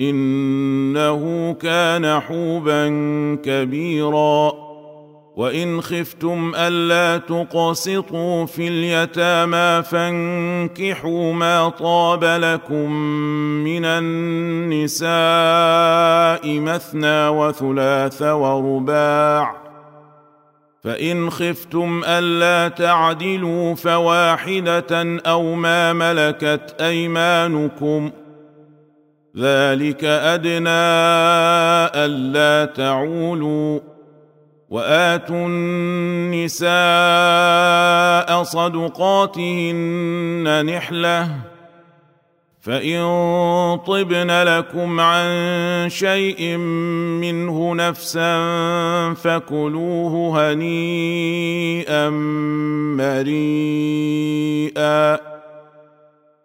إنه كان حوبا كبيرا. وإن خفتم ألا تقسطوا في اليتامى فانكحوا ما طاب لكم من النساء مثنى وثلاث ورباع. فإن خفتم ألا تعدلوا فواحدة أو ما ملكت ايمانكم ۖ ذلك أدنى ألا تعولوا وآتوا النساء صدقاتهن نحلة فإن طبن لكم عن شيء منه نفسا فكلوه هنيئا مريئا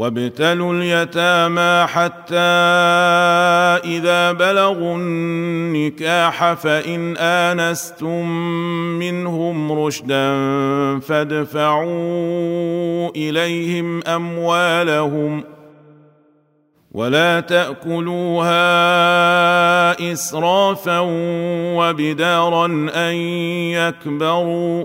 وابتلوا اليتامى حتى إذا بلغوا النكاح فإن آنستم منهم رشدا فادفعوا إليهم أموالهم ولا تأكلوها إسرافا وبدارا أن يكبروا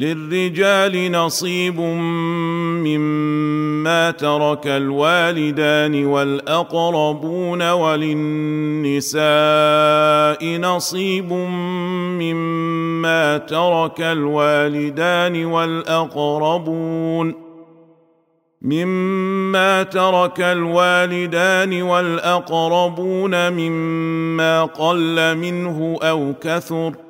للرجال نصيب مما ترك الوالدان والاقربون وللنساء نصيب مما ترك الوالدان والاقربون مما ترك الوالدان والاقربون مما قل منه أو كثر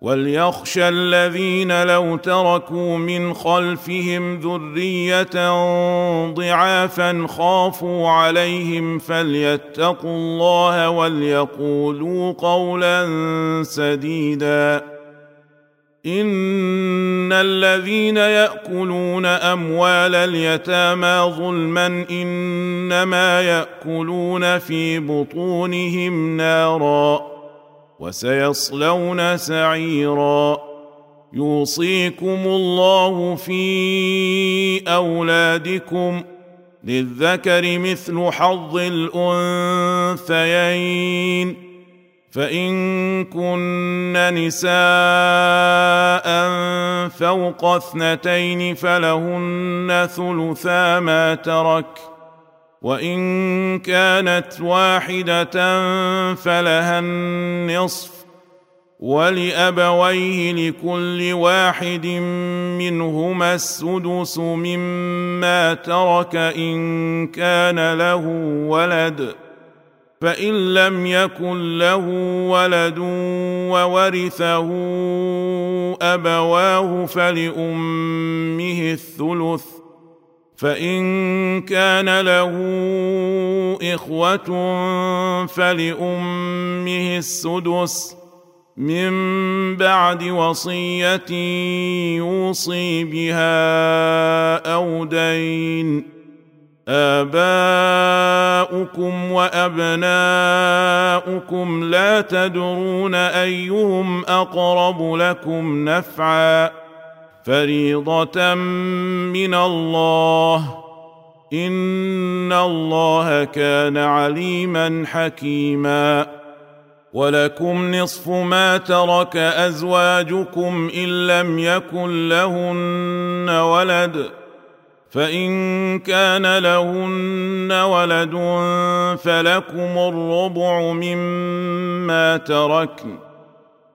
وليخشى الذين لو تركوا من خلفهم ذرية ضعافا خافوا عليهم فليتقوا الله وليقولوا قولا سديدا. إن الذين يأكلون أموال اليتامى ظلما إنما يأكلون في بطونهم نارا. وسيصلون سعيرا. يوصيكم الله في أولادكم للذكر مثل حظ الأنثيين. فإن كن نساء فوق اثنتين فلهن ثلثا ما ترك. وإن كانت واحدة فلها النصف ولأبويه لكل واحد منهما السدس مما ترك إن كان له ولد فإن لم يكن له ولد وورثه أبواه فلأمه الثلث. فإن كان له إخوة فلأمه السدس من بعد وصية يوصي بها أو دين آباؤكم وأبناؤكم لا تدرون أيهم أقرب لكم نفعا فريضة من الله. إن الله كان عليما حكيما. ولكم نصف ما ترك أزواجكم إن لم يكن لهن ولد. فإن كان لهن ولد فلكم الربع مما تركن.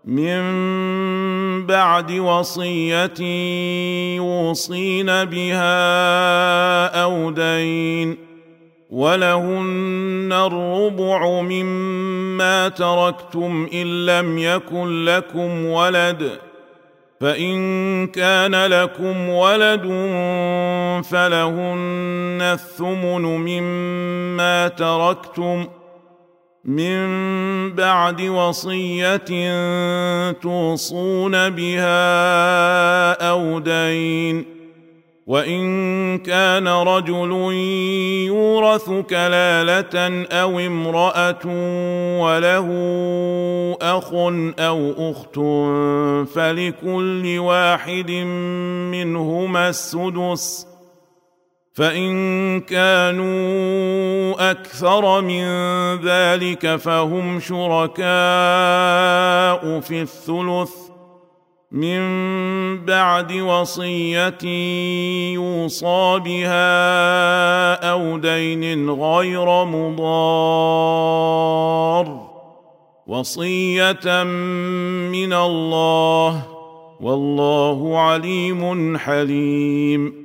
من بعد وصية يوصين بها أو دين ولهن الربع مما تركتم إن لم يكن لكم ولد فإن كان لكم ولد فلهن الثمن مما تركتم من بعد وصية توصون بها أو دين وإن كان رجل يورث كلالة أو امرأة وله أخ أو أخت فلكل واحد منهما السدس فإن كانوا أكثر من ذلك فهم شركاء في الثلث. من بعد وصية يوصى بها أو دين غير مضار. وصية من الله والله عليم حليم.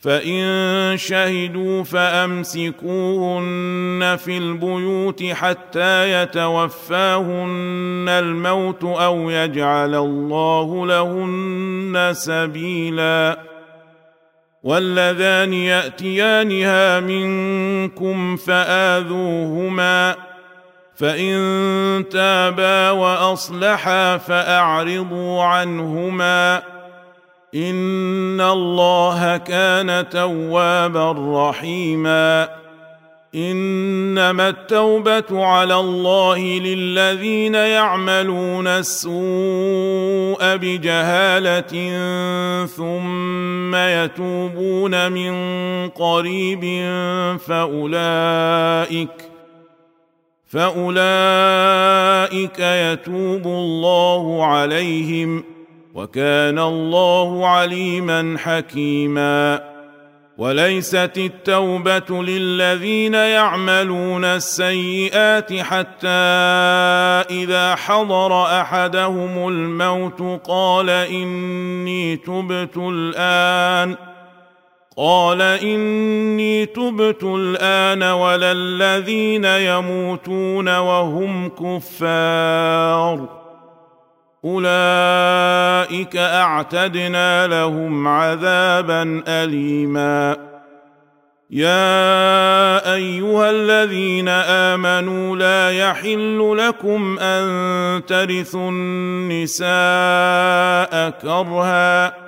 فإن شهدوا فأمسكوهن في البيوت حتى يتوفاهن الموت أو يجعل الله لهن سبيلا. واللذان يأتيانها منكم فآذوهما. فإن تابا وأصلحا فأعرضوا عنهما. ان الله كان توابا رحيما انما التوبه على الله للذين يعملون السوء بجهاله ثم يتوبون من قريب فاولئك فاولئك يتوب الله عليهم وكان الله عليما حكيما. وليست التوبة للذين يعملون السيئات حتى إذا حضر أحدهم الموت قال إني تبت الآن. قال إني تبت الآن ولا الذين يموتون وهم كفار. أولئك أعتدنا لهم عذابا اليما. يا أيها الذين آمنوا لا يحل لكم أن ترثوا النساء كرها.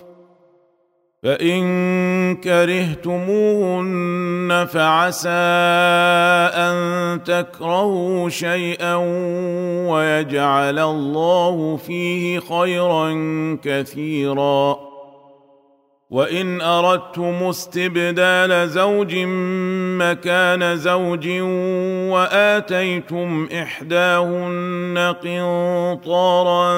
فإن كرهتموهن فعسى أن تكرهوا شيئا ويجعل الله فيه خيرا كثيرا. وإن أردتم استبدال زوج مكان زوج وآتيتم إحداهن قنطارا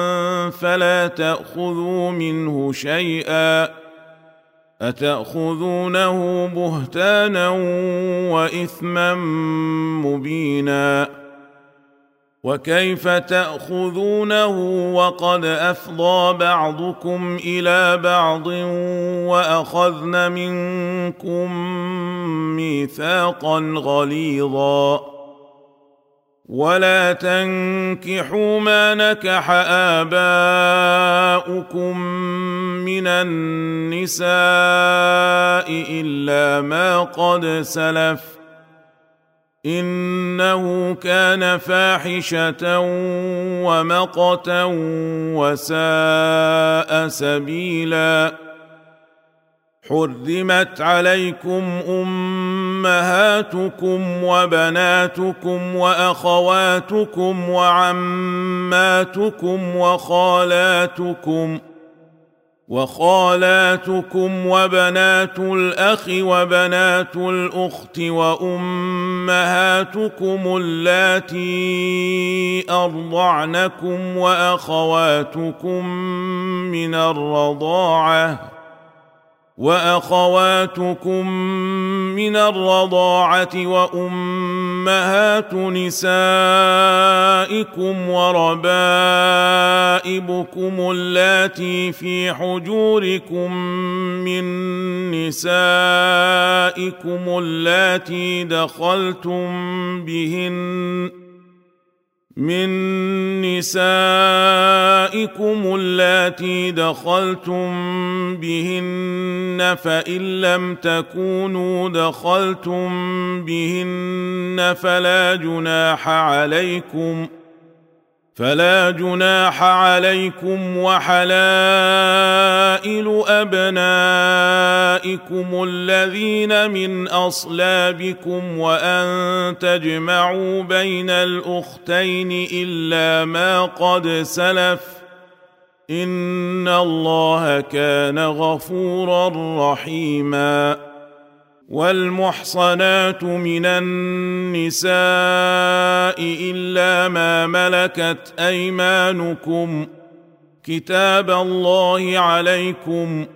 فلا تأخذوا منه شيئا. أتأخذونه بهتانا وإثما مبينا؟ وكيف تأخذونه وقد أفضى بعضكم إلى بعض وأخذن منكم ميثاقا غليظا؟ ولا تنكحوا ما نكح اباؤكم من النساء الا ما قد سلف انه كان فاحشه ومقتا وساء سبيلا حرمت عليكم أمهاتكم وبناتكم وأخواتكم وعماتكم وخالاتكم وخالاتكم وبنات الأخ وبنات الأخت وأمهاتكم اللاتي أرضعنكم وأخواتكم من الرضاعة واخواتكم من الرضاعه وامهات نسائكم وربائبكم اللاتي في حجوركم من نسائكم اللاتي دخلتم بهن من نسائكم اللاتي دخلتم بهن فإن لم تكونوا دخلتم بهن فلا جناح عليكم ۖ فلا جناح عليكم وحلائل أبنائكم الذين من أصلابكم وأن تجمعوا بين الأختين إلا ما قد سلف إن الله كان غفورا رحيما والمحصنات من النساء إلا ما ملكت أيمانكم كتاب الله عليكم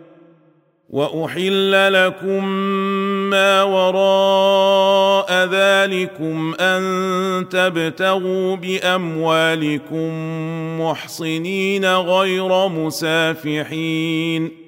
وأحل لكم ما وراء ذلكم أن تبتغوا بأموالكم محصنين غير مسافحين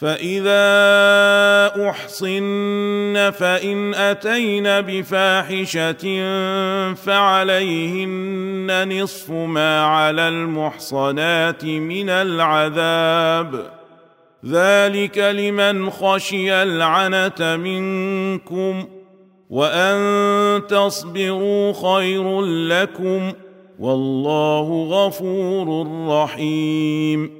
فاذا احصن فان اتين بفاحشه فعليهن نصف ما على المحصنات من العذاب ذلك لمن خشي العنه منكم وان تصبروا خير لكم والله غفور رحيم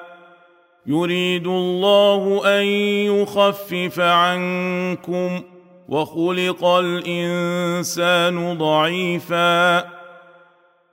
يريد الله أن يخفف عنكم وخلق الإنسان ضعيفا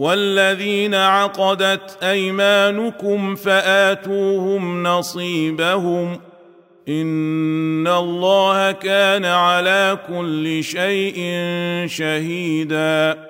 والذين عقدت أيمانكم فآتوهم نصيبهم إن الله كان على كل شيء شهيدا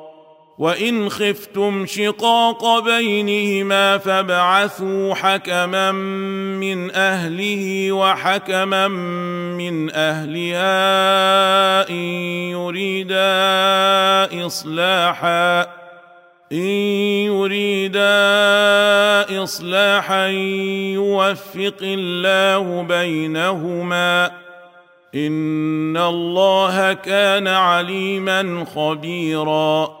وان خفتم شقاق بينهما فابعثوا حكما من اهله وحكما من اهلها ان يريدا اصلاحا ان يريدا اصلاحا يوفق الله بينهما ان الله كان عليما خبيرا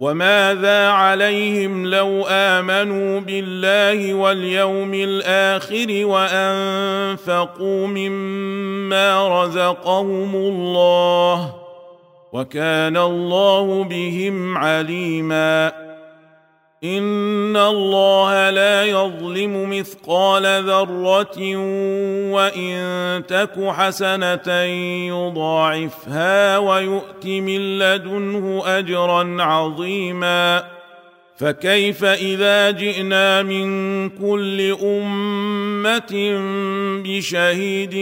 وماذا عليهم لو آمنوا بالله واليوم الآخر وأنفقوا مما رزقهم الله وكان الله بهم عليما ان الله لا يظلم مثقال ذره وان تك حسنه يضاعفها ويؤت من لدنه اجرا عظيما فكيف اذا جئنا من كل امه بشهيد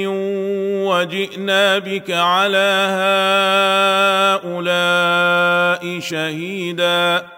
وجئنا بك على هؤلاء شهيدا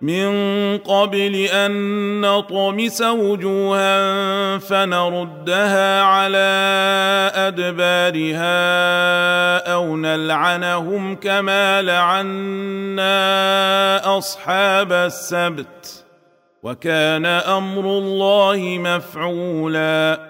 من قبل أن نطمس وجوها فنردها على أدبارها أو نلعنهم كما لعنا أصحاب السبت وكان أمر الله مفعولا.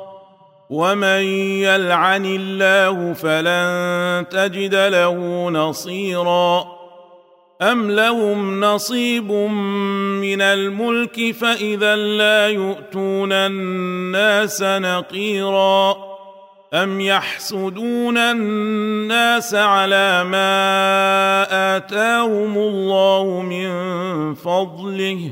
ومن يلعن الله فلن تجد له نصيرا ام لهم نصيب من الملك فاذا لا يؤتون الناس نقيرا ام يحسدون الناس على ما اتاهم الله من فضله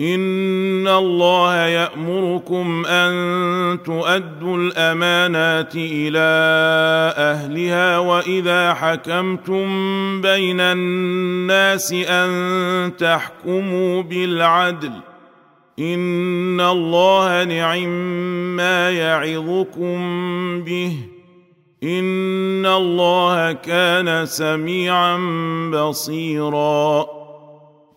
ان الله يامركم ان تؤدوا الامانات إلى اهلها واذا حكمتم بين الناس ان تحكموا بالعدل ان الله نعم ما يعظكم به ان الله كان سميعا بصيرا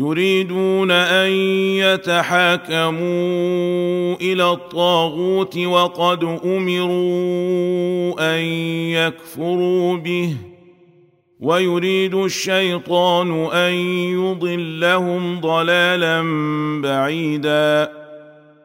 يريدون أن يتحاكموا إلى الطاغوت وقد أمروا أن يكفروا به ويريد الشيطان أن يضلهم ضلالا بعيدا.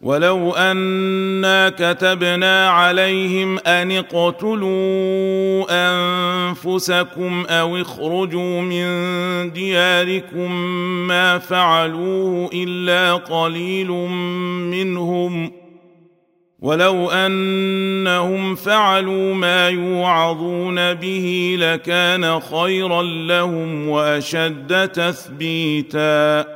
ولو انا كتبنا عليهم ان اقتلوا انفسكم أو اخرجوا من دياركم ما فعلوه الا قليل منهم ولو انهم فعلوا ما يوعظون به لكان خيرا لهم واشد تثبيتا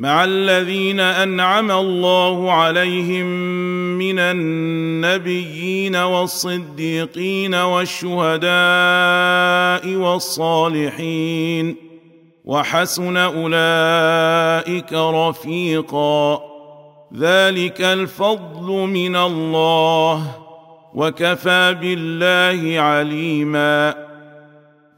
مع الذين أنعم الله عليهم من النبيين والصديقين والشهداء والصالحين وحسن أولئك رفيقا. ذلك الفضل من الله وكفى بالله عليما.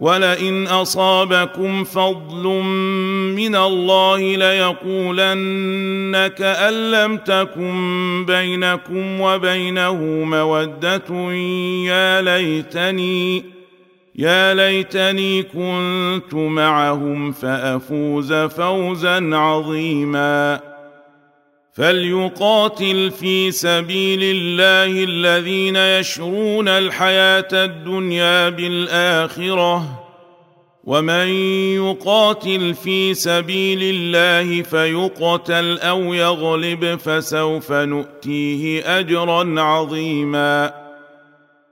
ولئن أصابكم فضل من الله ليقولن كان لم تكن بينكم وبينه مودة. يا ليتني يا ليتني كنت معهم فأفوز فوزا عظيما. فليقاتل في سبيل الله الذين يشرون الحياة الدنيا بالآخرة. ومن يقاتل في سبيل الله فيقتل أو يغلب فسوف نؤتيه أجرا عظيما.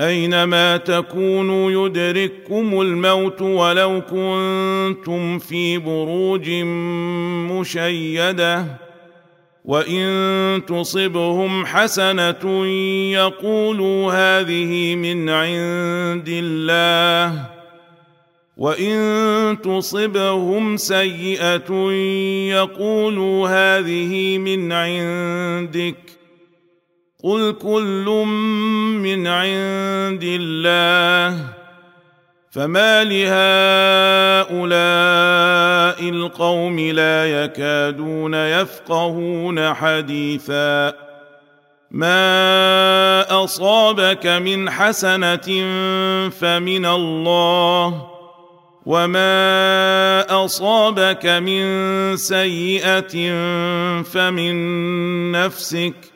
أينما تكونوا يدرككم الموت ولو كنتم في بروج مشيدة وإن تصبهم حسنة يقولوا هذه من عند الله وإن تصبهم سيئة يقولوا هذه من عندك قل كل من عند الله فما لهؤلاء القوم لا يكادون يفقهون حديثا ما اصابك من حسنه فمن الله وما اصابك من سيئه فمن نفسك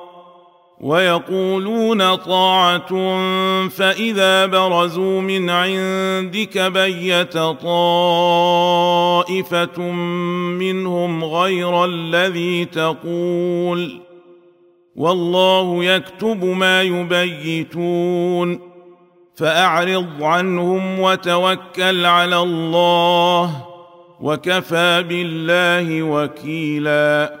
ويقولون طاعة فإذا برزوا من عندك بيت طائفة منهم غير الذي تقول والله يكتب ما يبيتون فأعرض عنهم وتوكل على الله وكفى بالله وكيلا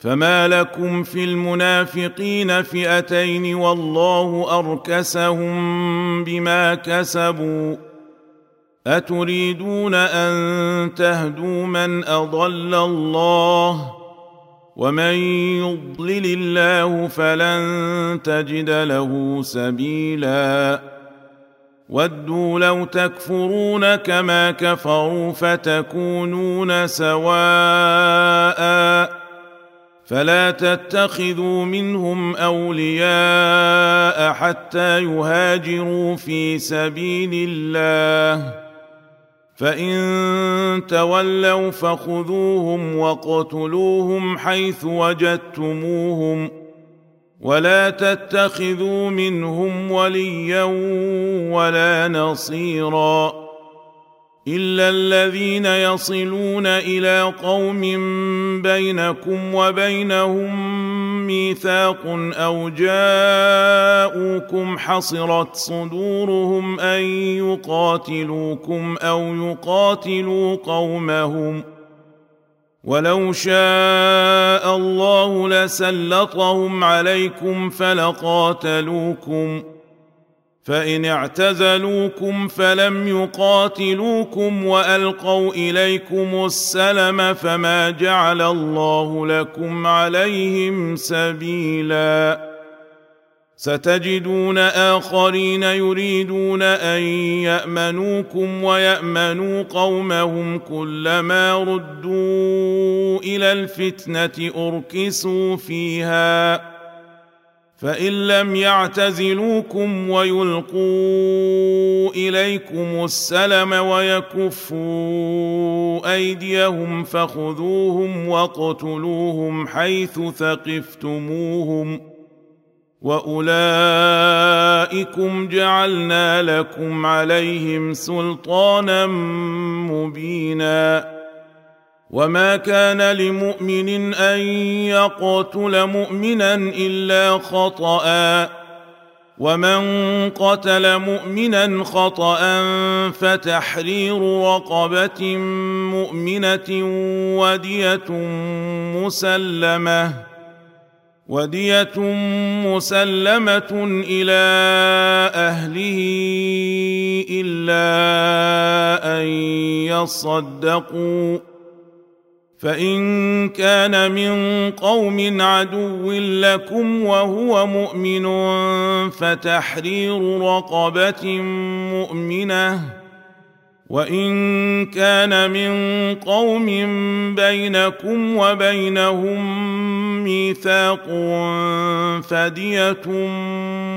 فما لكم في المنافقين فئتين والله اركسهم بما كسبوا اتريدون ان تهدوا من اضل الله ومن يضلل الله فلن تجد له سبيلا ودوا لو تكفرون كما كفروا فتكونون سواء فلا تتخذوا منهم أولياء حتى يهاجروا في سبيل الله. فإن تولوا فخذوهم واقتلوهم حيث وجدتموهم ولا تتخذوا منهم وليا ولا نصيرا. الا الذين يصلون إلى قوم بينكم وبينهم ميثاق أو جاءوكم حصرت صدورهم ان يقاتلوكم أو يقاتلوا قومهم ولو شاء الله لسلطهم عليكم فلقاتلوكم فإن اعتزلوكم فلم يقاتلوكم وألقوا إليكم السلم فما جعل الله لكم عليهم سبيلا. ستجدون آخرين يريدون أن يأمنوكم ويأمنوا قومهم كلما ردوا إلى الفتنة أركسوا فيها. فإن لم يعتزلوكم ويلقوا إليكم السلم ويكفوا أيديهم فخذوهم واقتلوهم حيث ثقفتموهم وأولئكم جعلنا لكم عليهم سلطانا مبينا وما كان لمؤمن ان يقتل مؤمنا الا خطأ ومن قتل مؤمنا خطأ فتحرير رقبة مؤمنة ودية مسلمة ودية مسلمة إلى أهله إلا أن يصدقوا فإن كان من قوم عدو لكم وهو مؤمن فتحرير رقبة مؤمنة. وإن كان من قوم بينكم وبينهم ميثاق فدية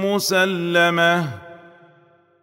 مسلمة.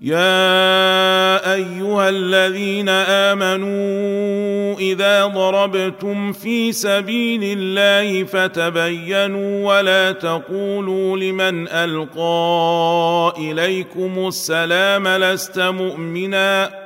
يا ايها الذين امنوا اذا ضربتم في سبيل الله فتبينوا ولا تقولوا لمن القى اليكم السلام لست مؤمنا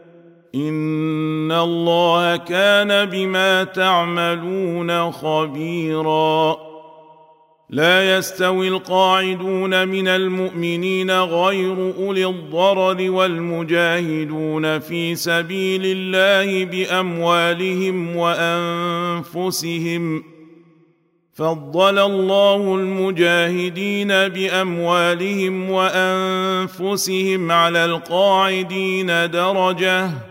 ان الله كان بما تعملون خبيرا. لا يستوي القاعدون من المؤمنين غير اولي الضرر والمجاهدون في سبيل الله باموالهم وانفسهم. فضل الله المجاهدين باموالهم وانفسهم على القاعدين درجه.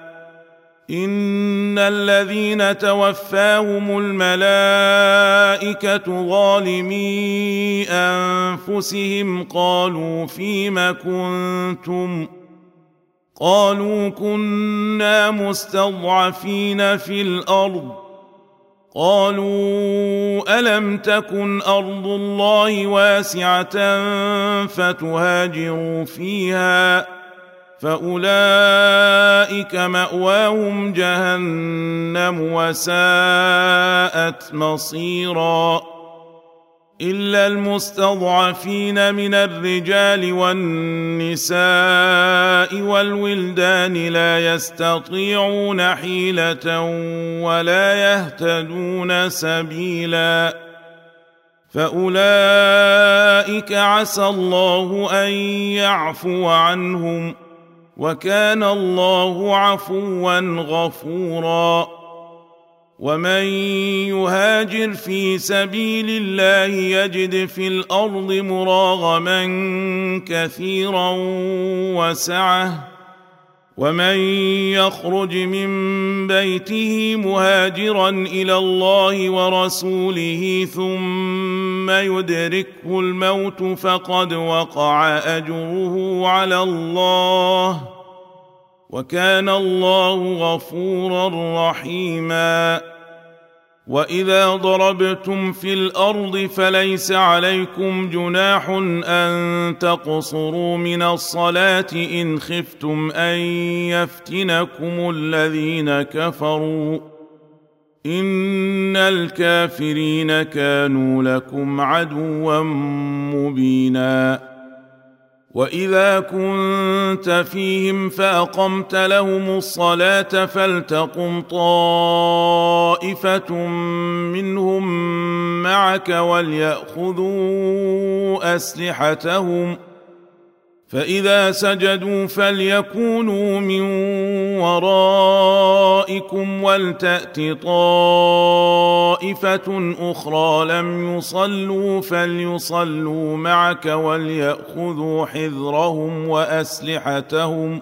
ان الذين توفاهم الملائكه ظالمي انفسهم قالوا فيم كنتم قالوا كنا مستضعفين في الأرض قالوا الم تكن ارض الله واسعه فتهاجروا فيها فاولئك ماواهم جهنم وساءت مصيرا الا المستضعفين من الرجال والنساء والولدان لا يستطيعون حيله ولا يهتدون سبيلا فاولئك عسى الله ان يعفو عنهم وكان الله عفوا غفورا. ومن يهاجر في سبيل الله يجد في الأرض مراغما كثيرا وسعة. ومن يخرج من بيته مهاجرا إلى الله ورسوله ثم يدركه الموت فقد وقع أجره على الله وكان الله غفورا رحيما. وإذا ضربتم في الأرض فليس عليكم جناح أن تقصروا من الصلاة إن خفتم أن يفتنكم الذين كفروا. ان الكافرين كانوا لكم عدوا مبينا. واذا كنت فيهم فاقمت لهم الصلاه فلتقم طائفه منهم معك ولياخذوا اسلحتهم فإذا سجدوا فليكونوا من ورائكم ولتأت طائفة أخرى لم يصلوا فليصلوا معك وليأخذوا حذرهم وأسلحتهم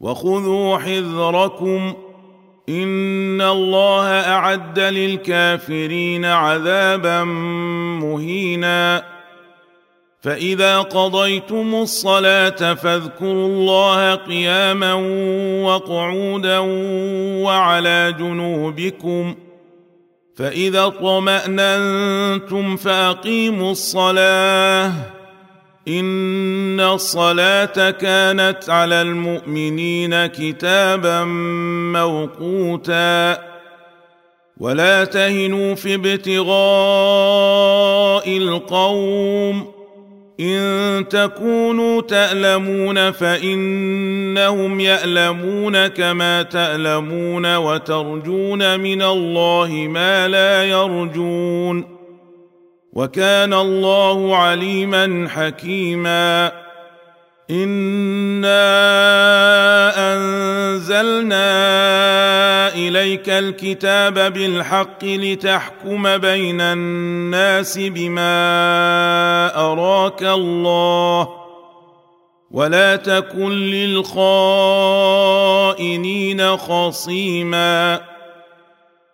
وخذوا حذركم. إن الله أعد للكافرين عذابا مهينا. فإذا قضيتم الصلاة فاذكروا الله قياما وقعودا وعلى جنوبكم. فإذا اطماننتم فأقيموا الصلاة. ان الصلاه كانت على المؤمنين كتابا موقوتا ولا تهنوا في ابتغاء القوم ان تكونوا تالمون فانهم يالمون كما تالمون وترجون من الله ما لا يرجون وكان الله عليما حكيما. انا انزلنا اليك الكتاب بالحق لتحكم بين الناس بما اراك الله ولا تكن للخائنين خصيما.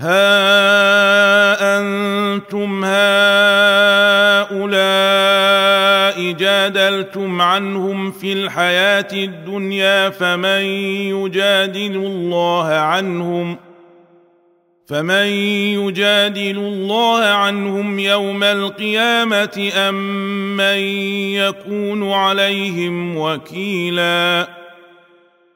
ها أنتم هؤلاء جادلتم عنهم في الحياة الدنيا فمن يجادل الله عنهم فمن يجادل الله عنهم يوم القيامة أم من يكون عليهم وكيلا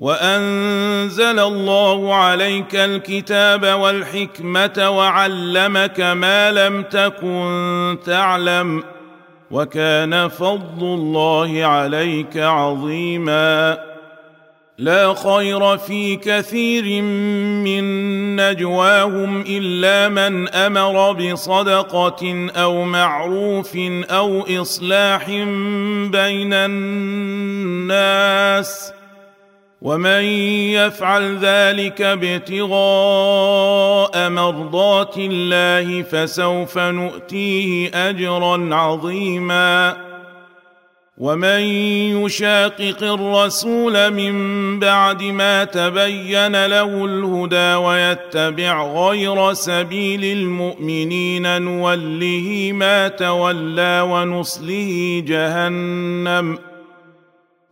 وأنزل الله عليك الكتاب والحكمة وعلمك ما لم تكن تعلم وكان فضل الله عليك عظيما. لا خير في كثير من نجواهم إلا من أمر بصدقة أو معروف أو إصلاح بين الناس. ومن يفعل ذلك ابتغاء مرضات الله فسوف نؤتيه أجرا عظيما. ومن يشاقق الرسول من بعد ما تبين له الهدى ويتبع غير سبيل المؤمنين نوله ما تولى ونصله جهنم.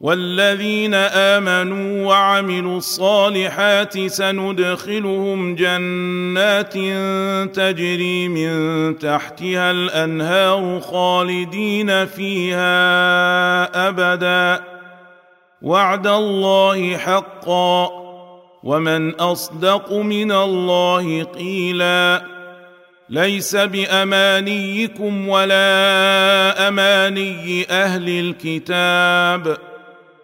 والذين آمنوا وعملوا الصالحات سندخلهم جنات تجري من تحتها الأنهار خالدين فيها أبدا. وعد الله حقا. ومن أصدق من الله قيلا. ليس بأمانيكم ولا أماني أهل الكتاب.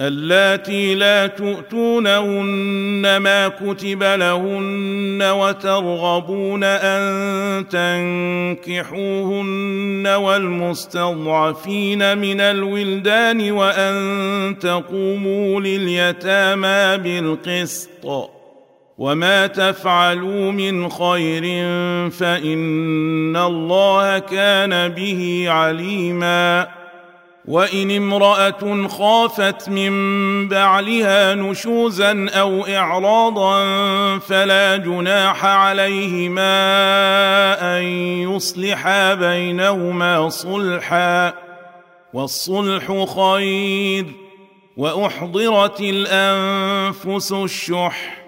اللاتي لا تؤتونهن ما كتب لهن وترغبون أن تنكحوهن والمستضعفين من الولدان وأن تقوموا لليتامى بالقسط. وما تفعلوا من خير فإن الله كان به عليما. وإن امرأة خافت من بعلها نشوزا أو إعراضا فلا جناح عليهما أن يصلحا بينهما صلحا والصلح خير وأحضرت الأنفس الشح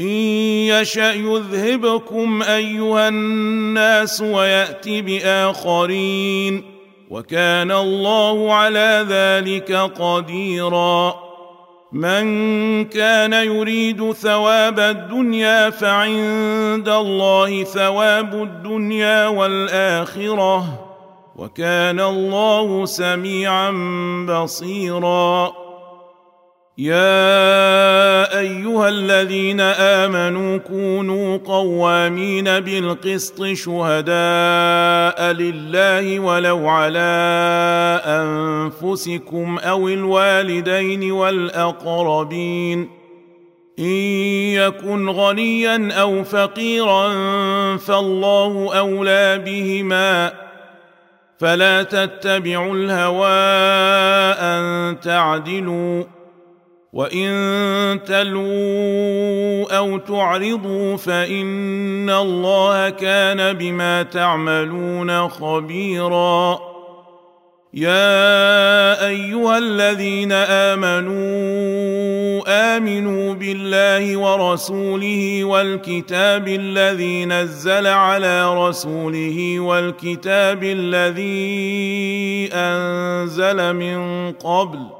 إن يشأ يذهبكم أيها الناس ويأت بآخرين وكان الله على ذلك قديرا من كان يريد ثواب الدنيا فعند الله ثواب الدنيا والآخرة وكان الله سميعا بصيرا يا ايها الذين امنوا كونوا قوامين بالقسط شهداء لله ولو على انفسكم أو الوالدين والاقربين ان يكن غنيا أو فقيرا فالله اولى بهما فلا تتبعوا الهوى ان تعدلوا وان تلووا أو تعرضوا فان الله كان بما تعملون خبيرا يا ايها الذين امنوا امنوا بالله ورسوله والكتاب الذي نزل على رسوله والكتاب الذي انزل من قبل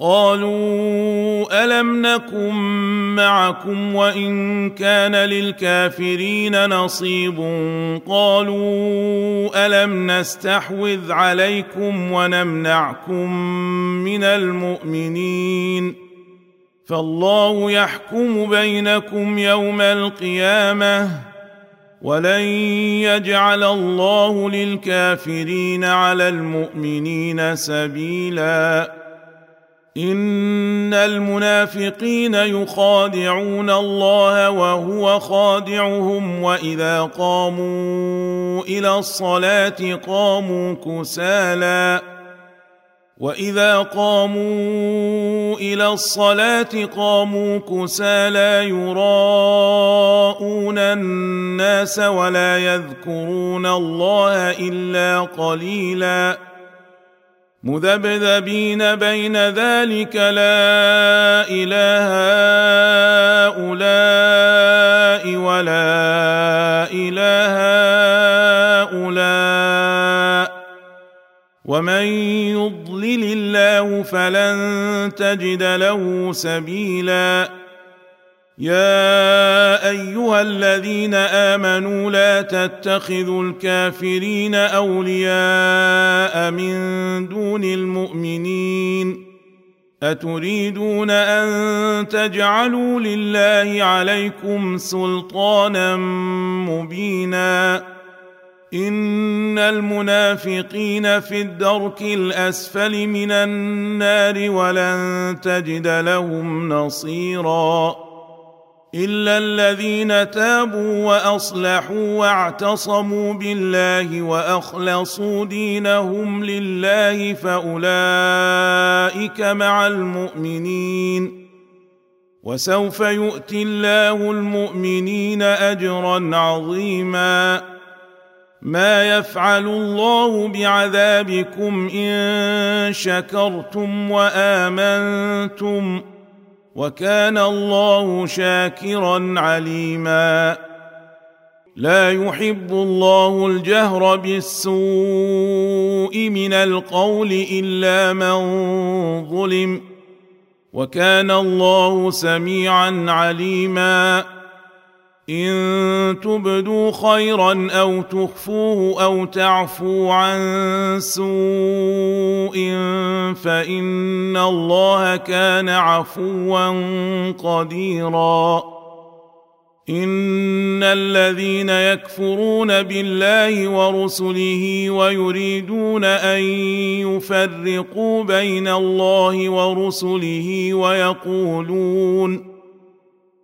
قالوا ألم نكن معكم وإن كان للكافرين نصيب قالوا ألم نستحوذ عليكم ونمنعكم من المؤمنين فالله يحكم بينكم يوم القيامة ولن يجعل الله للكافرين على المؤمنين سبيلا ان المنافقين يخادعون الله وهو خادعهم واذا قاموا إلى الصلاه قاموا كسالى واذا قاموا إلى الصلاه قاموا كسالى يراءون الناس ولا يذكرون الله الا قليلا مذبذبين بين ذلك لا إله هؤلاء ولا إله هؤلاء. ومن يضلل الله فلن تجد له سبيلا. يا ايها الذين امنوا لا تتخذوا الكافرين اولياء من دون المؤمنين اتريدون ان تجعلوا لله عليكم سلطانا مبينا ان المنافقين في الدرك الاسفل من النار ولن تجد لهم نصيرا الا الذين تابوا واصلحوا واعتصموا بالله واخلصوا دينهم لله فاولئك مع المؤمنين وسوف يؤتي الله المؤمنين اجرا عظيما ما يفعل الله بعذابكم ان شكرتم وامنتم وكان الله شاكرا عليما. لا يحب الله الجهر بالسوء من القول إلا من ظلم. وكان الله سميعا عليما. إن تبدوا خيرا أو تخفوه أو تعفوا عن سوء فإن الله كان عفوا قديرا. إن الذين يكفرون بالله ورسله ويريدون أن يفرقوا بين الله ورسله ويقولون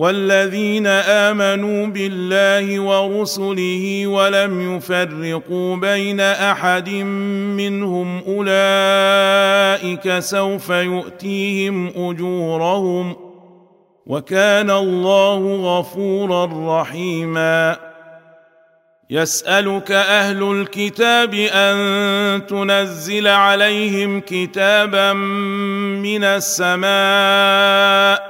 والذين آمنوا بالله ورسله ولم يفرقوا بين أحد منهم أولئك سوف يؤتيهم أجورهم وكان الله غفورا رحيما. يسألك أهل الكتاب أن تنزل عليهم كتابا من السماء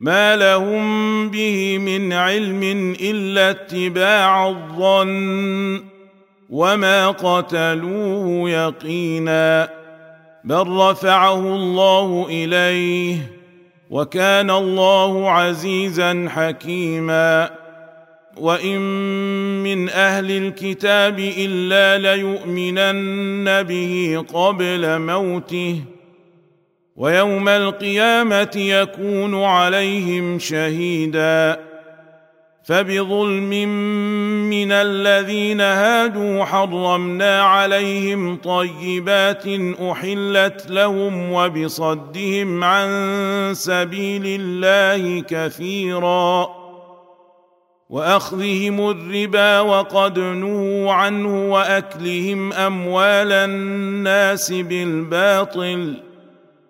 ما لهم به من علم الا اتباع الظن وما قتلوه يقينا بل رفعه الله اليه وكان الله عزيزا حكيما وان من أهل الكتاب الا ليؤمنن به قبل موته ويوم القيامة يكون عليهم شهيدا. فبظلم من الذين هادوا حرمنا عليهم طيبات أحلت لهم وبصدهم عن سبيل الله كثيرا. وأخذهم الربا وقد نهوا عنه وأكلهم أموال الناس بالباطل.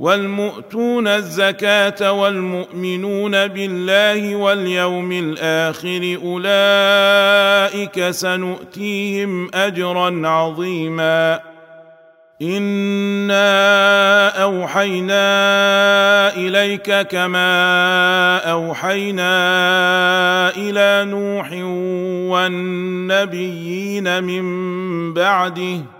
والمؤتون الزكاة والمؤمنون بالله واليوم الآخر أولئك سنؤتيهم أجرا عظيما. إنا أوحينا إليك كما أوحينا إلى نوح والنبيين من بعده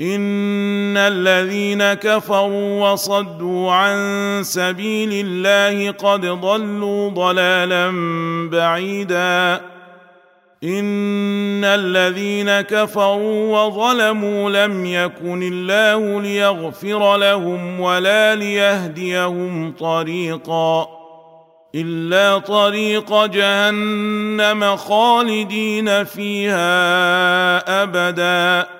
ان الذين كفروا وصدوا عن سبيل الله قد ضلوا ضلالا بعيدا ان الذين كفروا وظلموا لم يكن الله ليغفر لهم ولا ليهديهم طريقا الا طريق جهنم خالدين فيها ابدا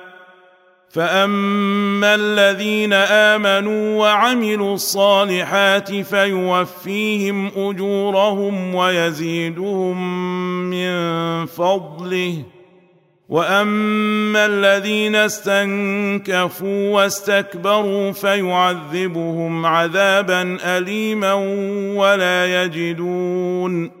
فاما الذين امنوا وعملوا الصالحات فيوفيهم اجورهم ويزيدهم من فضله واما الذين استنكفوا واستكبروا فيعذبهم عذابا اليما ولا يجدون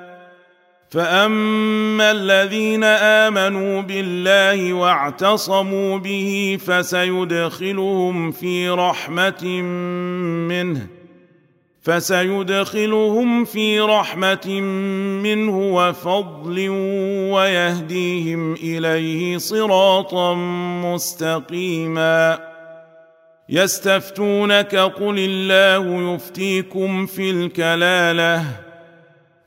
فاما الذين امنوا بالله واعتصموا به فسيدخلهم في رحمه منه فسيدخلهم في رحمه منه وفضل ويهديهم اليه صراطا مستقيما يستفتونك قل الله يفتيكم في الكلاله